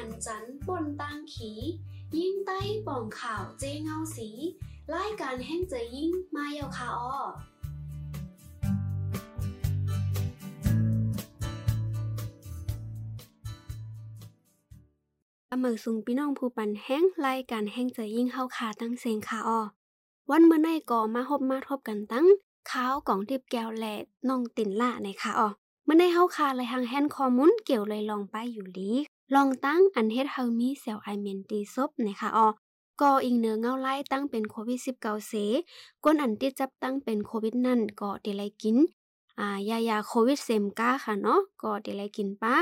หันจันปนตังขี ยิ่งใต้ป่องข่าวเจเงาสีรายการแห่งเจยิ่งมาเยาคาออเมือสุงพี่น้องผู้ปันแห้งรายการแห้งเจยิ่งเข้าขาตั้งเสียงขาออวันเมื่อในก่อมาพบมาทบกันตั้งข้าวกล่องทิพแก้วแหลน้องตินล่าในขาออเมื่อในเฮาคาเลยทางแฮนคอมุนเกี่ยวเลยลองไปอยู่ลี ลองตั้งอันเฮ็ดเฮามีเซลไอเมนตีซบนะคะอ๋อก็อิงเนื้อเงาไล่ตั้งเป็นโควิด19เสก้นอันติดจับตั้งเป็นโควิดนั่นก็เดลัยกินอ่ายายาโควิดเซมก้าค่ะเนาะก็เดลัยกินป้า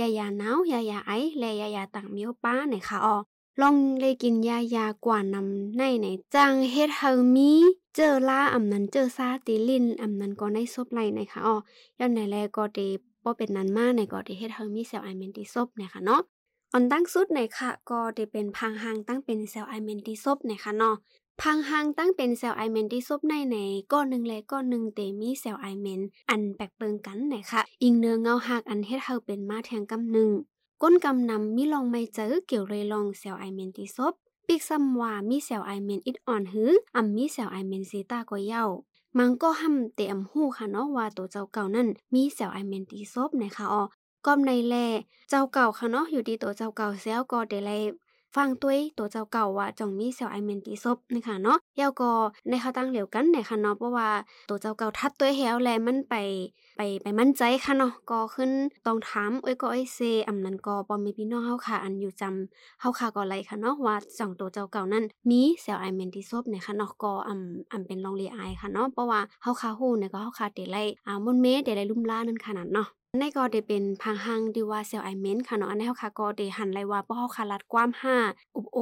ยายาหนาวยายาไอและยายาต่างเมียวป้านะคะอ๋อลองเลยกินยายากว่านำในไหนจังเฮ็ดเฮามีเจอล่าอำนั้นเจอซาติลินอำนั้นก็ในซบไหลนะคะอ๋อย้อนไหนแลก็เด บ่เป็นนั้นมาในก็ได้เฮ็ดให้มีเซลล์ไอเมนติซบนะคะเนาะอันตั้งสุดในค่ะ ก็ได้เป็นพังหางตั้งเป็นเซลล์ไอเมนติซบนะคะเนาะพังหางตั้งเป็นเซลล์ไอเมนติซบในในก้อนหนึ่งและก้อนหนึ่งเตมีเซลล์ไอเมนอันแปลกเปิงกันนะคะอิงเนื้อเงาหักอันเฮ็ดให้เป็นมาแทงกำหนึ่งก้นกำนำมีลองไม่เจอเกี่ยวเลยลองเซลล์ไอเมนติซบปีกซ้ำว่ามีเซลล์ไอเมนอิดอ่อนหืออำมีเซลล์ไอเมนซีตาก็เย้า มันก็ห้ำเต็มหู้ค่ะเนาะว่าตัวเจ้าเก่านั่นมีเซลล์ไอเมนตีซบนะคะอ๋อก้อมในแลเจ้าเก่าค่ะเนาะอยู่ดีตัวเจ้าเก่าเซลก็เดลัย ฟังตัวตัวเจ้าเก่าว่าจองมีเซลไอเมนตีซบนะคะเนาะเยาก็ในเขาตั้งเหลียวกันในค่ะเนาะเพราะว่าตัวเจ้าเก่าทัดตัวแฮวแลมันไปไปไปมั่นใจค่ะเนาะก็ขึ้นต้องถามเอ้ยก็ไอ้เซอำนั้นก็บ่มีพี่น้องเฮาค่ะ อันอยู่จำเฮาค่ะก็ไรค่ะเนาะว่าจองตัวเจ้าเก่านั้นมีเซลไอเมนตีซบเนี่ยค่ะเนาะก็อำอำเป็นลองรีไอค่ะเนาะเพราะว่าเฮาค่ะฮู้เนี่ยก็เฮาค่ะเดไลอ่ามนเมเดไลลุ่มล้านั่นขนาดเนาะ ในก็ได้เป็นพังหังดีว่าเซลไอเมนค่ะเนาะอันนี้เฮาค่ะก็ได้หันไลว่าบ่เฮาค่ะรัดความห้าอุบโอ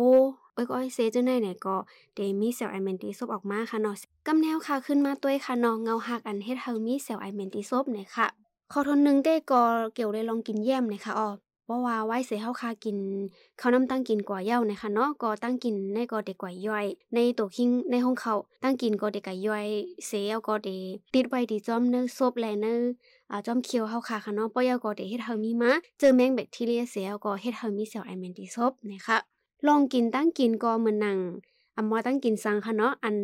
เอ้ยก็ไอเซจังได๋เนี่ยก็ได้มีเซลไอเมนตีซบออกมาค่ะเนาะกำแนวค่ะขึ้นมาตัวค่ะเนาะเงาหักอันเฮ็ดเฮามีเซลไอเมนตีซบเนี่ยค่ะขอทนนึงได้ก็เกี่ยวได้ลองกินแย้มเนี่ยค่ะอ้อ เพราะว่าไว้เสียเฮาคากินเขาน้ำตั้งกินกว่าเย้านะคะเนาะก็ตั้งกินในก็เด็กกว่าย่อย ในตัวคิงในห้องเขาตั้งกินก็เด็กกว่าย่อยเสียก็เดติดไว้ดีจอมเนื้อซบแลเนื้ออ่าจอมเคียวเฮาค่ะค่ะเนาะปอยก็เดเฮ็ดเฮามีมาเจอแมงแบคทีเรียเสียก็เฮ็ดเฮามีเซลล์ไอเมนติซบนะคะลองกินตั้งกินก็เหมือนหนัง อำมอตั้งกินสังค่ะเนาะ อัน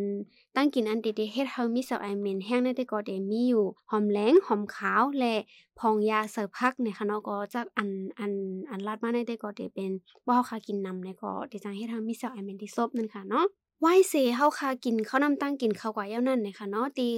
ตั้งกินอันดีๆเฮ็ดเฮามีเซลไอเมนแห้งในแต่ก็เดมีอยู่ หอมแหลงหอมขาวและพองยาเสิร์ฟพักเนี่ยค่ะเนาะก็จะอันอันอันลาดมาในแต่ก็เดเป็นว่าเฮาค่ะกินนำในี่ยก็เดจังเฮ็ดเฮามีเซลไอเมนที่ซบนั่นค่ะเนาะ ไหว้เสเฮาคากินข้าวน้ำตั้งกินข้าวกว่าเย้านั่นเนี่ยค่ะเนาะตี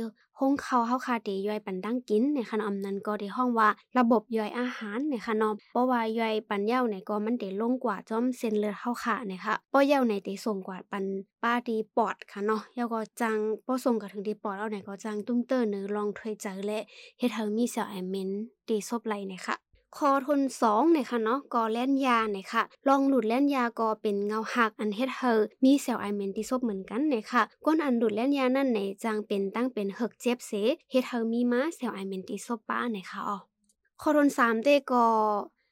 ห้องเขาเฮาคาเดย่อยปันตั้งกินเนี่ยค่ะอำนั้นก็ได้ห้องว่าระบบย่อยอาหารเนี่ยค่ะเนาะเพราะว่าย่อยปันเย้าเนี่ยก็มันได้ลงกว่าจอมเส้นเลือดเฮาค่ะเนี่ยค่ะเพราะเย้าในได้ส่งกว่าปันป้าดีปอดค่ะเนาะเย้าก็จังบ่ส่งกับถึงดีปอดเอาไหนก็จังตุ้มเตอร์เนื้อลองถอยเจอและเฮ็ดให้มีเซลล์ไอเมนดีซบไหลเนี่ยค่ะ คอทนสองเนี่ยค่ะเนาะกอแล่นยาเนี่ยค่ะ ลองหลุดแล่นยากอเป็นเงาหักอันเฮ็ดเฮอมีเซลล์ไอเมนติซบเหมือนกันเนี่ยค่ะก้นอันหลุดแล่นยานั่นในจางเป็นตั้งเป็นเฮกเจ็บเสเฮ็ดเฮอมีมาเซลล์ไอเมนติซบป้าเนี่ยค่ะอ๋อคอทนสามเตกอ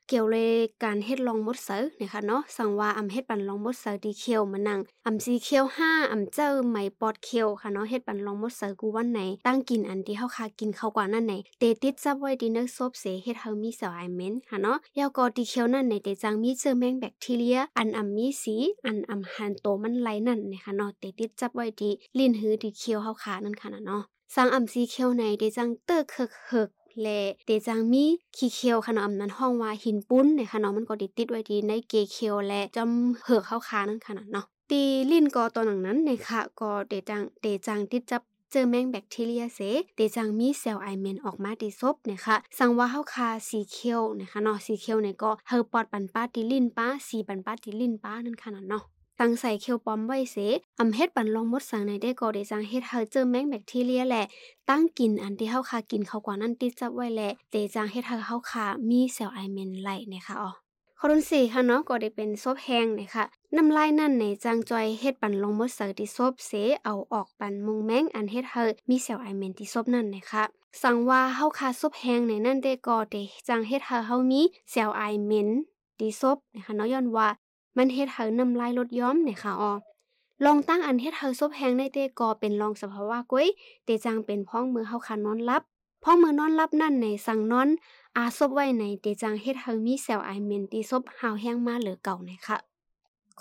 เกี่ยวเลยการเฮ็ดลองมดเสือนะคะเนาะสั่งว่าอำเฮ็ดปันลองมดเสือดีเคียวมานั่งอำซีเคียวห้าอำเจอไหมปอดเคียวค่ะเนาะเฮ็ดปันลองมดเสือกูวันไหน ตั้งกินอันที่เฮาคากินเข้ากว่านั่นไหนเตติดซับไว้ดีเนอร์ซบเสเฮ็ดเฮามีเซลไอเมนค่ะเนาะยาวก็ดีเคียวนั่นในเตจังมีเจอแมงแบคทีเรีย อันอำมีสีอันอำหันโตมันไหลนั่นนะคะเนาะเตติดจับไว้ดีลิ้นหือดีเคียวเฮาคานั่นค่ะเนาะสังอำซีเคียวในเดจังเตอร์เคิกเฮก และเตจังมีขี้เคียวขนมนั้นห้องว่าหินปุ้นในขนมมันก็ติดติดไว้ดีในเกเคียวและจำเหือกเข้าคานั่นขนาดเนาะตีลิ้นกอตัวหนังนั้นในค่ะก็เตจังเตจังติดจับเจอแมงแบคทีเรียเสเตจังมีเซลล์ไอเมนออกมาติซบนะคะสังว่าเฮาคาสีเคียวนะคะเนาะสีเคียวเนี่ยก็เฮอปอดปันป้าติลิ้นป้าสีปันป้าติลิ้นป้านั่นขนาดเนาะ ตั้งใส่เคียวปอมไว้เสอำเฮ็ดปันลองมดสังในได้ก็ได้จังเฮ็ดเฮาเจอแมงแบคทีเรียแหละ ตั้งกินอันที่เฮาคากินเขากว่านั้นติดจับไว้แหละเตจังเฮ็ดให้เฮาคามีเซลล์ไอเมนไหลนะคะอ๋อข้อที่ค่ะเนาะก็ได้เป็นซบแห้งนะคะน้ำลายนั่นในจังจอยเฮ็ดปันลงมดเสือที่ซบเสเอาออกปันมุงแมงอันเฮ็ดเฮามีเซลล์ไอเมนที่ซบนั่นนะคะสั่งว่าเฮาคาซบแห้งในนั่นได้ก็ได้จังเฮ็ดเฮาเฮามีเซลล์ไอเมนที่ซบนะคะเนาะย้อนว่า มันเฮ็ดให้น้ำลายลดย้อมเนี่ยค่ะอ๋อลองตั้งอันเฮ็ดเฮาซบแหงในเตกอเป็นลองสภาวะก้อยเตจังเป็นพ้องมือเฮาคานอนลับพพองมือนอนรับนั่นในสั่งนอน อาซบไว้ในเตจังเฮ็ดเฮามีเซลไอเมนตีซบหาวแห้งมาเหลือเก่าไหนค่ะ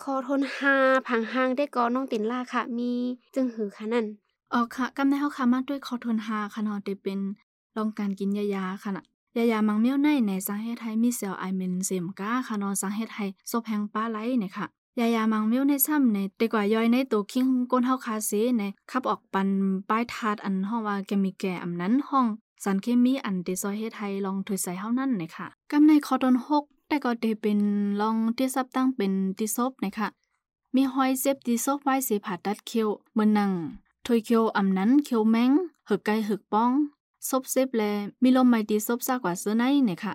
คอทนหาพังหางได้กอน้องตินล่าค่ะ มีจึงหือค่ะนั่นอ๋อค่ะกำในเฮาค่ะมาด้วยคอทนหาค่ะนาะได้เป็นลองการกินยายาค่ะนะ ยายามังเมียวในในสังเฮ็ดให้มีเซลไอเมนเซมกาค่ะเนสังเฮ็ดให้ซบแหงปลาไหลเนี่ยค่ะยายามังเมียวในซ้ำในแต่กว่าย่อยในตัวคิงก้นเฮาคาเซในขับออกปันป้ายทาดอันห้องว่าแกมีแก่อำนั้นห้องสารเคมีอันเดซอยเฮ็ดให้ลองถอยใส่เฮานั่นเนะคะกำในคอตอน6แต่ก็ได้เป็นลองที่ซับตั้งเป็นติซบนะคะมีหอยเซฟติซบไว้สิผ่าตัดเคียวเมื่อนังถอยเคียวอำนั้นเคียวแมงหึกไก่หึกป้อง ซบเซฟแลมีลมไม่ติซบซากว่าเสื้อในเนี่ยค่ะ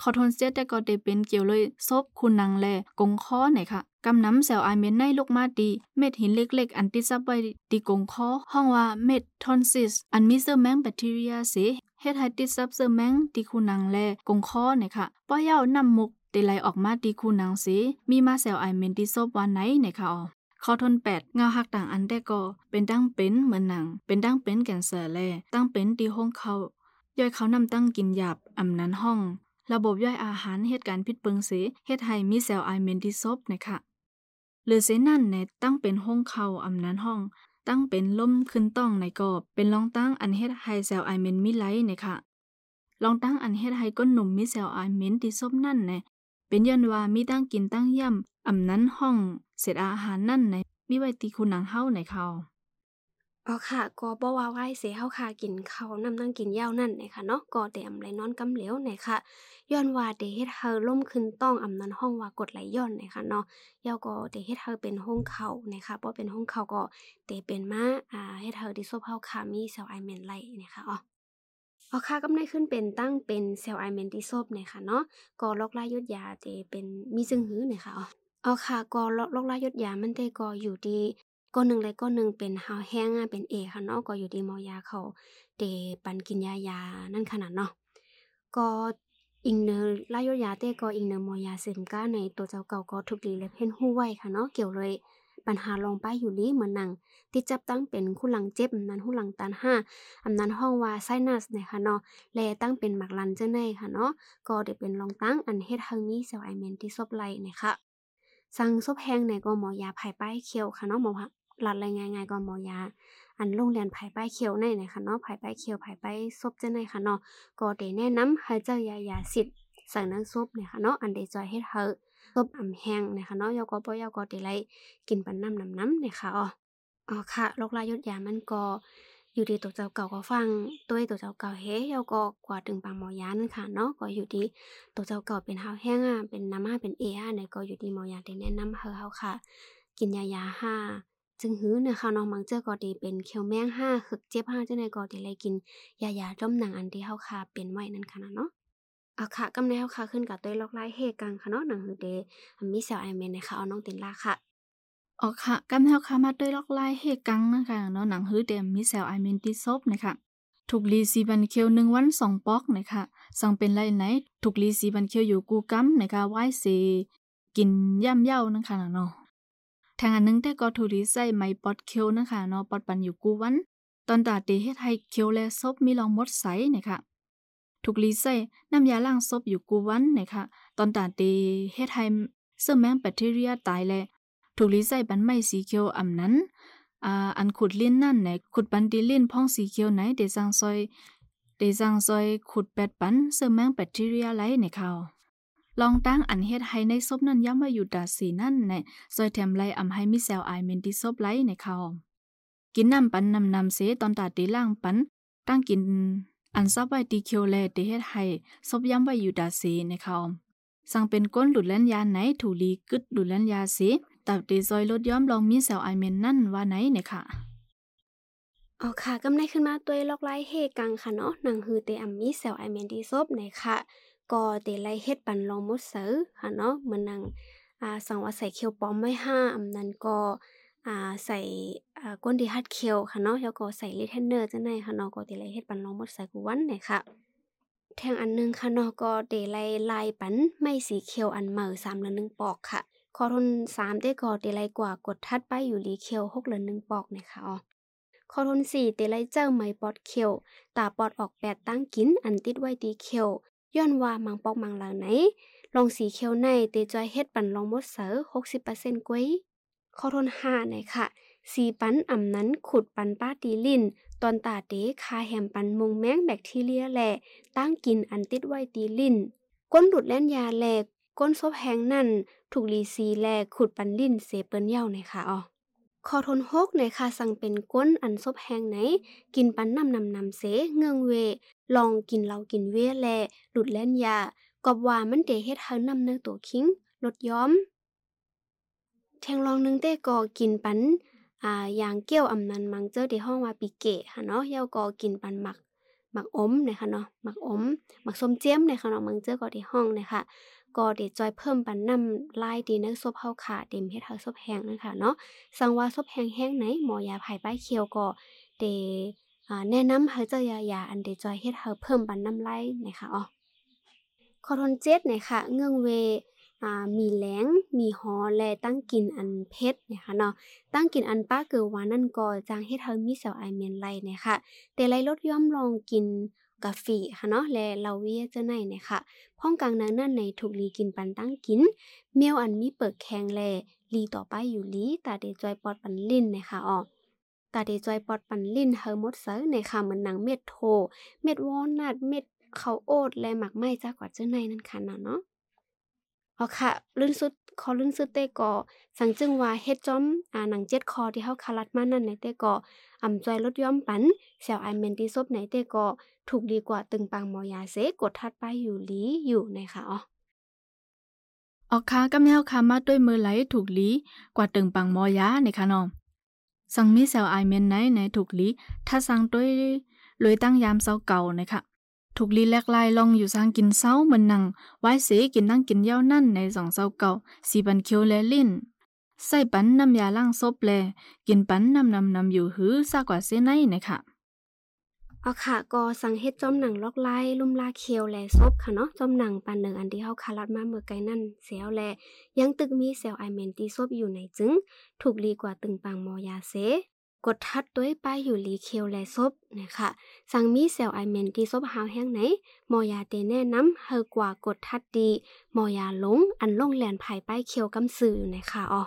ขอทนเสียแต่ก็ได้เป็นเกี่ยวเลยซบคุณนางแลกงคอเนี่ยค่ะกำน้ำเซลไอเมนในลูกมาดี เม็ดหินเล็กๆ อันติดซับไว้ตีกงคอห้องว่าเม็ดทอนซิส อันมีเซอร์แมงแบคทีเรียเสเฮ็ดให้ติดซับเซอร์แมงตีคูนังแลกงคอเนี่ยค่ะป้อเย้านำมุกเตไหลออกมาตีคูนังเสมีมาเซลไอเมนที่ซบวันไหนเนี่ยค่ะอ๋อ ข้าทนแปดเงาหักต่างอันได้ก็เป็นตั้งเป็นเหมือนหนัง เป็นตั้งเป็นแกนเซอร์แลตั้งเป็นตีห้องเขาย่อยเขานำตั้งกินหยาบอำนั้นห้อง ระบบย่อยอาหารเหตุการณ์พิษเปิงเสเฮ็ดให้มีเซลไอเมนที่ซบนะคะหรือเซนั่นในตั้งเป็นห้องเขาอำนั้นห้อง ตั้งเป็นล่มขึ้นต้องในกอบเป็นลองตั้งอันเฮ็ดไฮเซลไอเมนมิไลนี่ยค่ะลองตั้งอันเฮ็ดไฮก้นหนุ่มมิเซลไอเมนที่ซบนั่นใน เป็นยันว่ามีตั้งกินตั้งย่ำอำนั้นห้องเสร็จอาหารนั่นในมีไว้ตีคุณนังเฮ้าในเขาอ๋อค่ะก็บ่ว่าไว้เสียเฮาค่ะกินข้าวนำนั่งกินยาวนั่นนะคะเนาะก็เตรียมไหลนอนกำเหลวนะคะย้อนว่าเดเฮ็ดเฮาล่มขึ้นต้องอำนั้นห้องว่ากดไหลย้อนนะคะเนาะยาวก็เดเฮ็ดเฮาเป็นห้องเขานะคะบ่เป็นห้องเขาก็เตเป็นมาอ่าเฮ็ดเฮาที่ซบเฮาค่ะมีเซลไอเมนไลนะคะอ๋อ อ๋อค่ะกำไดขึ้นเป็นตั้งเป็นเซลไอเมนที่ซบเนะคะเนาะก็ลอกลายยดยาเตเป็นมีซึ่งหื้อเนะคะอ๋ออ๋อค่ะก็ลอกลายยดยามันได้ก็อยู่ที่ก้อนหนึ่งเลยก้อนหนึ่งเป็นฮาวแห้งเป็นเอค่ะเนาะก็อยู่ที่หมอยาเขาเตปันกินยายานั่นขนาดเนาะก็อิงเนอร์ลายยาเตก็อิงเนอร์มอยาซึมก้าในตัวเจ้าเก่าก็ทุกลีเลยเพ่นหู้ไว้ค่ะเนาะเกี่ยวเลย ปัญหาลองไปอยู่ลีเหมือนนังที่จับตั้งเป็นคู่หลังเจ็บนั้นคู่หลังตันห้าอำนั้นห้องว่าไซนัสนะคะเนาะแลตั้งเป็นหมักลันเจ้าในค่ะเนาะก็เดี๋ยวเป็นลองตั้งอันเฮ็ดเฮามีเซลไอเมนที่ซบไหลนะคะสั่งซบแห้งในก็หมอยาไผ่ป้ายเขียวค่ะเนาะหมอหลัดอะไรง่ายๆก็หมอยา อันโรงเรียนไผ่ป้ายเขียวในนะคะเนาะไผ่ป้ายเขียวไผ่ป้ายซบเจะในค่ะเนาะก็เดี๋ยวแนะนำให้เจ้ายายาสิทธิ์สั่งน้ำซุปเนี่ยค่ะเนาะอันเดจอยเฮ็ดเฮา ซุปอ่ำแห้งนะคะเนาะยอก็บ่ยอก็เดไลกินปันน้ำน้ำน้ำเนี่ยค่ะอ๋ออ๋อค่ะโรคลายดยามันก็อยู่ดีตัวเจ้าเก่าก็ฟังตัวตัวเจ้าเก่าเฮ้ยก็กว่าถึงปังหมอยานั่นค่ะเนาะก็อยู่ดีตัวเจ้าเก่าเป็นเฮาแห้งอะเป็นน้ำห้าเป็นเออะเนี่ยก็อยู่ดีหมอยาได้แนะนำเฮาเฮาค่ะ กินยายาห้าจึงหื้อเนี่ยค่ะน้องมังเจอก็ดีเป็นเขียวแมงห้าหึกเจ็บห้าเจังได๋ก็ดีเลยกินยายาจ้มหนังอันที่เฮาค่ะเป็นไว้นั่นค่ะเนาะ อาค่ะกำแนวค่ะขึ้นกับตัวล็อกไล่เฮกังค่ะเนาะหนังหือเดมีเซลไอเมนนะคะเอาน้องตินลาค่ะอ๋อค่ะกำแนวค่ะมาด้วยล็อกไล่เฮกังนะคะเนาะหนังหือเดมีเซลไอเมนที่ซบนะคะถูกลีซีบันเคียวหนึ่งวันสองปอกนะคะสั่งเป็นไรไหนถูกลีซีบันเคียวอยู่กูกัมนะคะไว้สีกินย่ำเย้านะคะเนาะทางอันนึงแต่ก็ถูกลีใส่ไม้ปอดเคียวนะคะเนาะปอดปันอยู่กูวัน ตอนตาเตเฮ็ดให้เคียวและซบมีลองมดใสนะคะ ทุกลีใส่น้ำยาล้างศพอยู่กูวันนะคะตอนตาเตเฮ็ดให้เสื้อแมงแบคทีเรียตายแลทุกลีใส่บันไม้สีเขียวอ่ำนั้นอ่าอันขุดลิ้นนั่นไหนขุดปันดีลิ้นพ่องสีเขียวไหนเดซังซอยเดซังซอยขุดแปดปันเสื้อแมงแบคทีเรียไหลในเขาลองตั้งอันเฮ็ดให้ในศพนั้นย้ำว่าอยู่ดาสีนั่นในซอยแถมไลอ่ำให้มีเซลไอเมนที่ศพไหลในเขากินน้ำปันนำนำเสตอนตาตีล่างปันตั้งกิน อันซับไวตีเคียวแลเดเฮ็ดให้ซบย้ำไวอยู่ดาเซในเขาสั่งเป็นก้นหลุดแล่นยาไหนถูลีกึดหลุดแล่นยาเสตับเดซอยลดย้อมลองมีเซลไอเมนนั่นว่าไหนเนี่ยค่ะอ๋อค่ะกำไรขึ้นมาตัวล็อกไลเฮกังค่ะเนาะหนังฮือเตอัมมีเซลไอเมนดีซบในค่ะก็เตไลเฮ็ดปันลองมดเสือค่ะเนาะเหมือนนังอ่าสังว่าใส่เคียวปอมไว้ห้าอำนั้นก็ อ่าใส่อ่าก้นดีฮัดเคียวค่ะเนาะแล้วก็ใส่ลิเทนเนอร์จังได๋ค่ะเนาะก็ติไลเฮ็ดปันลองหมดใส่กูวันเนี่ยค่ะแทงอันนึงค่ะเนาะก็เดไลลายปันไม่สีเขียวอันเหม่อ3ละ1ปอกค่ะขอทน3ได้ก็เดไลกว่ากดทัดไปอยู่ลีเขียว6ละ1ปอกเนี่ยค่ะอ๋อข้อทนสี่เตไลเจ้าไหมปอดเขียวตาปอดออกแปดตั้งกินอันติดไว้ตีเขียวย้อนว่ามังปอกมังหลาไหนลองสีเขียวในเตจอยเฮ็ดปันลองมดเสอหกสิบเปอร์เซ็นต์กวย ข้อทนห้าไหนค่ะสีปันอ่ำนั้นขุดปันป้าตีลิน ตอนตาเตคาแหมปันมงแมงแบคทีเรียแหล่ตั้งกินอันติดไว้ตีลิน ก้นหลุดแล่นยาแหลกก้นซบแหงนั่น ถูกลีซีแหลขุดปันลินเสเปิ้นเย้าในค่ะอ๋อคอทนหกในค่ะสั่งเป็นก้นอันซบแหงไหน กินปันนำนำนำเสเงืองเว ลองกินเรากินเวแลหลุดแล่นยากอบว่ามันเดเฮ็ดเฮานำเนื้อตัวคิงลดย้อม แทงลองนึงเต้ก็กินปันอ่ายางเกี้ยวอำนันมังเจอที่ห้องว่าปีเกะค่ะเนาะเยาก็กินปันหมักหมักอมนะคะเนาะหมักอมหมักส้มเจียมนะคะเนาะมังเจอก็ที่ห้องนะคะก็เดจอยเพิ่มปันน้ำลายดีนักซบเฮาขาเต็มเฮ็ดเฮาซบแห้งนะคะเนาะสังว่าซบแห้งแห้งไหนหมอยาภายป้ายเคียวก็เดแนะนำเฮาเจอยายาอันเดจอยเฮ็ดเฮาเพิ่มปันน้ำลายนะคะอ๋อคอทนเจ็ดนะคะเงื่องเว มีแหลงมีหอและตั้งกินอันเพชรนะคะเนาะตั้งกินอันป้าเกิดวานั่นก็จางเฮ็ดเฮามีเซลไอเมนไลนะคะแต่ไลลดย่อมลองกินกาแฟค่ะเนาะและเราเวียจะไหนนะคะพ้องกลางนั้นนั่นในถูกลีกินปันตั้งกิน เมียวอันมีเปิดแข็งแลลีต่อไปอยู่ลีตาเดจอยปอดปันลิ้นนะคะอ๋อตาเดจอยปอดปันลิ้นเฮอร์มดเซอร์ในค่ะเหมือนหนังเม็ดโท เม็ดวอลนัทเม็ดเขาโอ๊ตและหมักไม้จากกว่าเจ้าในนั่นค่ะเนาะ เอาค่ะลื่นสุดคอลื่นสุดเต้ก็สังจึงว่าเฮ็ดจอมอ่าหนังเจ็ดคอที่เฮาคารัดมานั่นในเต้ก็อ่ำจอยลดย่อมปันเซลไอเมนที่ซบในเต้ก็ถูกดีกว่าตึงปังมอยาเสกดทัดไปอยู่ลีอยู่ในะคะอ๋อออกค้ากำเฮาคามาด้วยมือไหลถูกลีกว่าตึงปังมอยาในคะน้องสังมีเซลไอเมนไหนในถูกลีถ้าสังด้วยเลยตั้งยามเซาเก่านะคะ ถูกลีแลกลายลองอยู่สร้างกินเศร้าเหมือนนังไว้เสกินนั่งกินเย้านั่นในสองเศร้าเก่าสีบันเคียวและลิ้นใส่ปันน้ำยาล้างซบแล กินปันน้ำนำนำอยู่หือซากว่าเส้นในนะคะเอาค่ะก็สังเฮ็ดจอมหนังลอกไล่ลุ่มลาเคียวแลซบค่ะเนาะจอมหนังปันหนึ่งอันที่เฮาคารัดมาเมื่อไกลนั่นเสียวแลยังตึกมีเซลไอเมนตีซบอยู่ในจึง ถูกลีกว่าตึงปังมอยาเส กดทัดด้วยป้ายอยู่ลีเคียวและซบนะคะสังมีเซลไอเมนที่ซบหาวแห้งไหน มอยาเตแนะนำเฮอกว่ากดทัดดี มอยาลงอันลงแหลนภายป้ายเคียวกำสื่อนะคะอ๋อ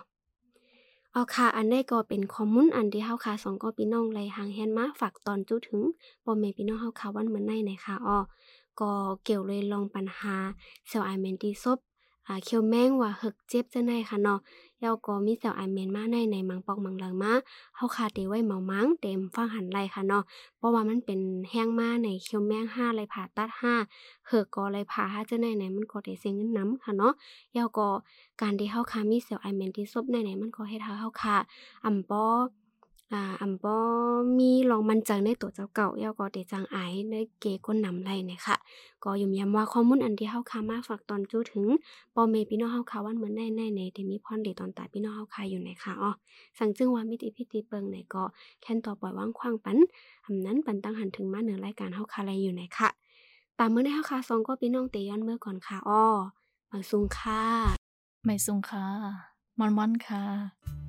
เอาค่ะ อันได้ก็เป็นคอมมุนอันที่เฮาค่ะสองก็พี่น้องไลหางแฮนมาฝากตอนจุถึงบ่แม่พี่น้องเฮาค่ะวันเหมือนในนะคะอ๋อก็เกี่ยวเลยลองปัญหาเซลไอเมนที่ซบ อ่าเคียวแมงว่าหึกเจ็บจะไหนค่ะเนาะเยาก็มีเสาไอเมนมาในในมังปอกมังเหลังมาเฮาคาเตไว้เมามังเต็มฟังหันไหลค่ะเนาะเพราะว่ามันเป็นแห้งมาในเคียวแมง5ไรผ่าตัด5เหือกก็ไรผ่า5จะไหนไหนมันก็ได้เสียเงินน้ำค่ะเนาะเยาก็การที่เฮาคามีเสาไอเมนที่ซบในไหนมันก็เฮ็ดให้เฮาคาอำปอ อ่าอำบ่มีลองมันจังในตัวเจ้าเก่าเยาก็เตจังไอในเกก้นนำไรเนี่ยค่ะ ก็ยุ่มย้ำว่าข้อมูลอันที่เฮาคามาฝากตอนจู้ถึงปอเมพี่น้องเฮาคาวันเหมือนแน่ในในที่มีพรดีตอนตายพี่น้องเฮาคาอยู่ในค่ะอ๋อสังจึงว่ามิติพิธีเปิงในก็แค่นต่อปล่อยว่างควางปันอำนั้นปันตั้งหันถึงมาเหนือรายการเฮาคาไรอยู่ในค่ะตามเมื่อในเฮาคาซองก็พี่น้องเตย้อนเมื่อก่อนค่ะอ้อมาซุงค่ะไม่ซุงค่ะมอนมอนค่ะ